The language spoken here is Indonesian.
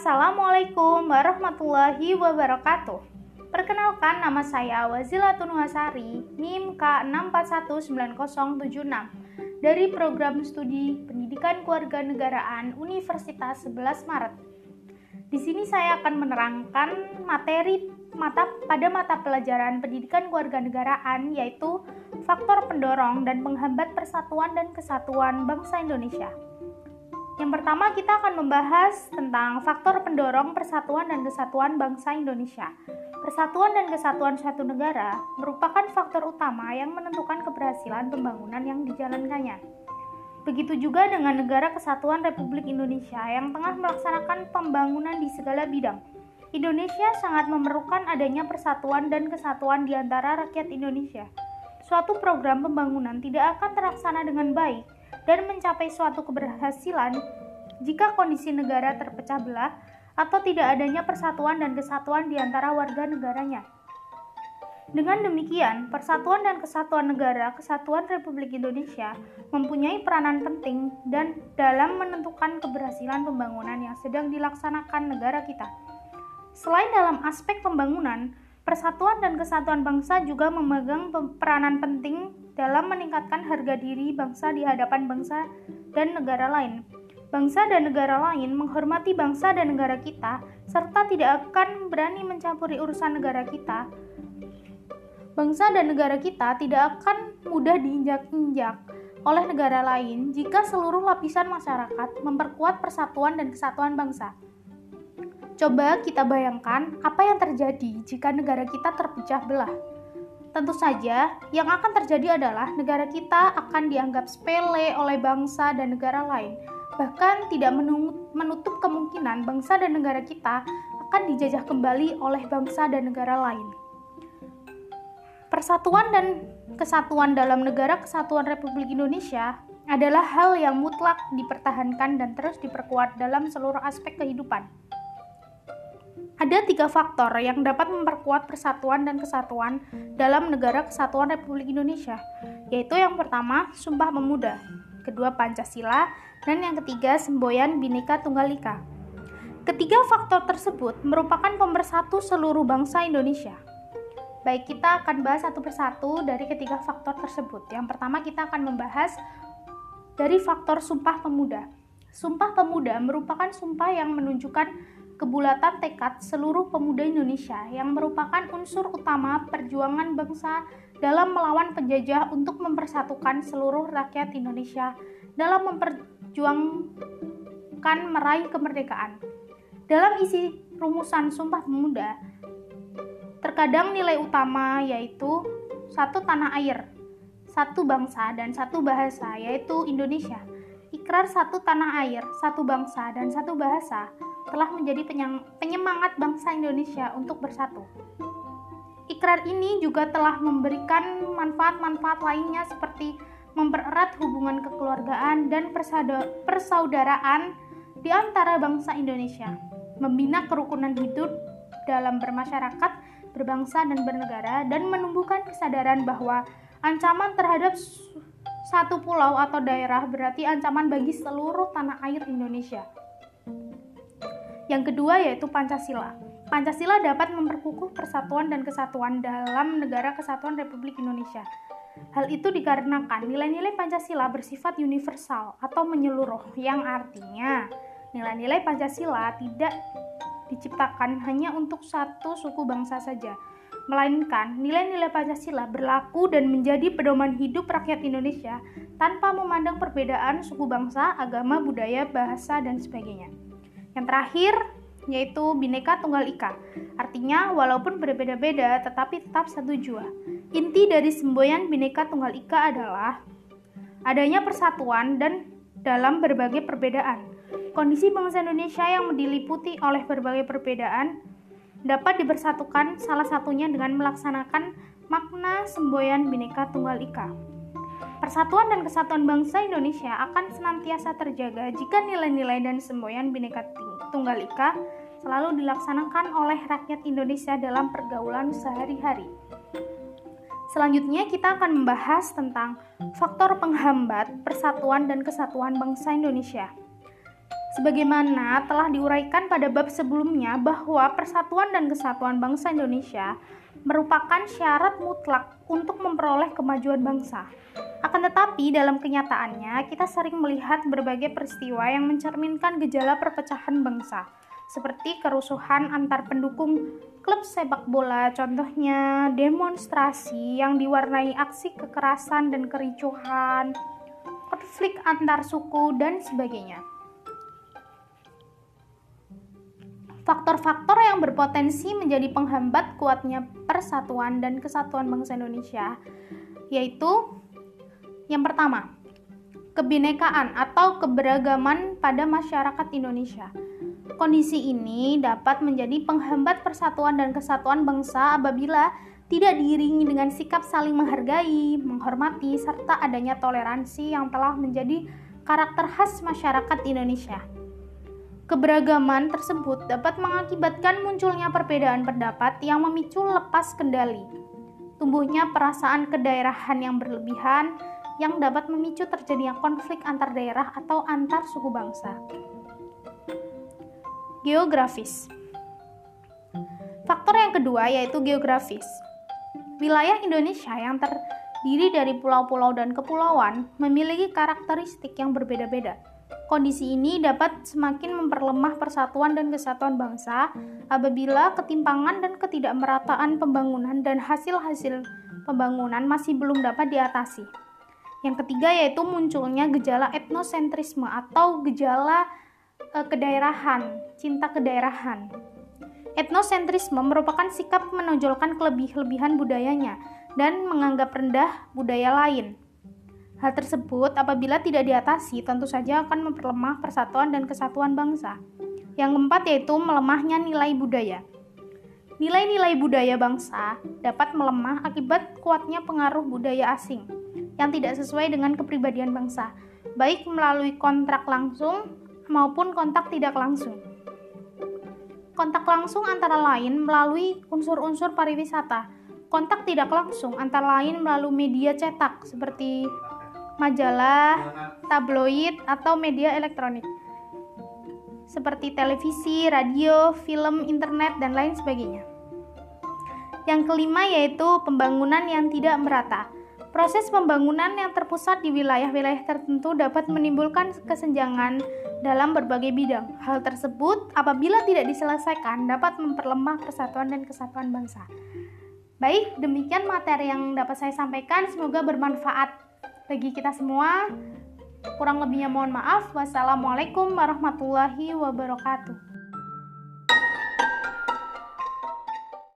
Assalamualaikum warahmatullahi wabarakatuh. Perkenalkan nama saya Wazilatun Wasari, NIM K64190076 dari Program Studi Pendidikan Kewarganegaraan Universitas 11 Maret. Di sini saya akan menerangkan materi mata pada mata pelajaran Pendidikan Kewarganegaraan yaitu faktor pendorong dan penghambat persatuan dan kesatuan bangsa Indonesia. Yang pertama kita akan membahas tentang faktor pendorong persatuan dan kesatuan bangsa Indonesia. Persatuan dan kesatuan suatu negara merupakan faktor utama yang menentukan keberhasilan pembangunan yang dijalankannya. Begitu juga dengan negara kesatuan Republik Indonesia yang tengah melaksanakan pembangunan di segala bidang. Indonesia sangat memerlukan adanya persatuan dan kesatuan di antara rakyat Indonesia. Suatu program pembangunan tidak akan terlaksana dengan baik dan mencapai suatu keberhasilan jika kondisi negara terpecah belah atau tidak adanya persatuan dan kesatuan di antara warga negaranya. Dengan demikian, persatuan dan kesatuan negara Kesatuan Republik Indonesia mempunyai peranan penting dan dalam menentukan keberhasilan pembangunan yang sedang dilaksanakan negara kita. Selain dalam aspek pembangunan, persatuan dan kesatuan bangsa juga memegang peranan penting dalam meningkatkan harga diri bangsa di hadapan bangsa dan negara lain. Bangsa dan negara lain menghormati bangsa dan negara kita, serta tidak akan berani mencampuri urusan negara kita. Bangsa dan negara kita tidak akan mudah diinjak-injak oleh negara lain jika seluruh lapisan masyarakat memperkuat persatuan dan kesatuan bangsa. Coba kita bayangkan apa yang terjadi jika negara kita terpecah belah. Tentu saja, yang akan terjadi adalah negara kita akan dianggap sepele oleh bangsa dan negara lain. Bahkan tidak menutup kemungkinan bangsa dan negara kita akan dijajah kembali oleh bangsa dan negara lain. Persatuan dan kesatuan dalam negara kesatuan Republik Indonesia adalah hal yang mutlak dipertahankan dan terus diperkuat dalam seluruh aspek kehidupan. Ada tiga faktor yang dapat memperkuat persatuan dan kesatuan dalam negara kesatuan Republik Indonesia, yaitu yang pertama, Sumpah Pemuda, kedua Pancasila, dan yang ketiga Semboyan Bhinneka Tunggal Ika. Ketiga faktor tersebut merupakan pemersatu seluruh bangsa Indonesia. Baik, kita akan bahas satu persatu dari ketiga faktor tersebut. Yang pertama kita akan membahas dari faktor Sumpah Pemuda. Sumpah Pemuda merupakan sumpah yang menunjukkan kebulatan tekad seluruh pemuda Indonesia yang merupakan unsur utama perjuangan bangsa dalam melawan penjajah untuk mempersatukan seluruh rakyat Indonesia dalam memperjuangkan meraih kemerdekaan. Dalam isi rumusan Sumpah Pemuda, terkadang nilai utama yaitu satu tanah air, satu bangsa, dan satu bahasa, yaitu Indonesia. Ikrar satu tanah air, satu bangsa, dan satu bahasa telah menjadi penyemangat bangsa Indonesia untuk bersatu. Ikrar ini juga telah memberikan manfaat-manfaat lainnya seperti mempererat hubungan kekeluargaan dan persaudaraan di antara bangsa Indonesia, membina kerukunan hidup dalam bermasyarakat, berbangsa, dan bernegara, dan menumbuhkan kesadaran bahwa ancaman terhadap satu pulau atau daerah berarti ancaman bagi seluruh tanah air Indonesia. Yang kedua yaitu Pancasila. Pancasila dapat memperkukuh persatuan dan kesatuan dalam negara kesatuan Republik Indonesia. Hal itu dikarenakan nilai-nilai Pancasila bersifat universal atau menyeluruh, yang artinya nilai-nilai Pancasila tidak diciptakan hanya untuk satu suku bangsa saja, melainkan nilai-nilai Pancasila berlaku dan menjadi pedoman hidup rakyat Indonesia tanpa memandang perbedaan suku bangsa, agama, budaya, bahasa, dan sebagainya. Yang terakhir yaitu Bhinneka Tunggal Ika. Artinya walaupun berbeda-beda tetapi tetap satu jua. Inti dari semboyan Bhinneka Tunggal Ika adalah adanya persatuan dan dalam berbagai perbedaan. Kondisi bangsa Indonesia yang diliputi oleh berbagai perbedaan dapat dibersatukan salah satunya dengan melaksanakan makna semboyan Bhinneka Tunggal Ika. Persatuan dan kesatuan bangsa Indonesia akan senantiasa terjaga jika nilai-nilai dan semboyan Bhinneka Tunggal Ika selalu dilaksanakan oleh rakyat Indonesia dalam pergaulan sehari-hari. Selanjutnya kita akan membahas tentang faktor penghambat persatuan dan kesatuan bangsa Indonesia. Sebagaimana telah diuraikan pada bab sebelumnya bahwa persatuan dan kesatuan bangsa Indonesia merupakan syarat mutlak untuk memperoleh kemajuan bangsa. Akan tetapi, dalam kenyataannya, kita sering melihat berbagai peristiwa yang mencerminkan gejala perpecahan bangsa, seperti kerusuhan antar pendukung klub sepak bola, contohnya demonstrasi yang diwarnai aksi kekerasan dan kericuhan, konflik antar suku, dan sebagainya. Faktor-faktor yang berpotensi menjadi penghambat kuatnya persatuan dan kesatuan bangsa Indonesia yaitu yang pertama, kebinekaan atau keberagaman pada masyarakat Indonesia. Kondisi ini dapat menjadi penghambat persatuan dan kesatuan bangsa apabila tidak diiringi dengan sikap saling menghargai, menghormati, serta adanya toleransi yang telah menjadi karakter khas masyarakat Indonesia. Keberagaman tersebut dapat mengakibatkan munculnya perbedaan pendapat yang memicu lepas kendali, tumbuhnya perasaan kedaerahan yang berlebihan yang dapat memicu terjadinya konflik antar daerah atau antar suku bangsa. Geografis Faktor yang kedua yaitu geografis. Wilayah Indonesia yang terdiri dari pulau-pulau dan kepulauan memiliki karakteristik yang berbeda-beda Kondisi ini dapat semakin memperlemah persatuan dan kesatuan bangsa apabila ketimpangan dan ketidakmerataan pembangunan dan hasil-hasil pembangunan masih belum dapat diatasi. Yang ketiga yaitu munculnya gejala etnosentrisme atau gejala e, kedaerahan, cinta kedaerahan. Etnosentrisme merupakan sikap menonjolkan kelebih-lebihan budayanya dan menganggap rendah budaya lain. Hal tersebut apabila tidak diatasi tentu saja akan memperlemah persatuan dan kesatuan bangsa. Yang keempat yaitu melemahnya nilai budaya. Nilai-nilai budaya bangsa dapat melemah akibat kuatnya pengaruh budaya asing yang tidak sesuai dengan kepribadian bangsa, baik melalui kontrak langsung maupun kontak tidak langsung. Kontak langsung antara lain melalui unsur-unsur pariwisata. Kontak tidak langsung antara lain melalui media cetak seperti majalah, tabloid, atau media elektronik seperti televisi, radio, film, internet, dan lain sebagainya. Yang kelima yaitu pembangunan yang tidak merata. Proses pembangunan yang terpusat di wilayah-wilayah tertentu dapat menimbulkan kesenjangan dalam berbagai bidang. Hal tersebut apabila tidak diselesaikan dapat memperlemah persatuan dan kesatuan bangsa. Baik, demikian materi yang dapat saya sampaikan. Semoga bermanfaat bagi kita semua. Kurang lebihnya mohon maaf. Wassalamualaikum warahmatullahi wabarakatuh.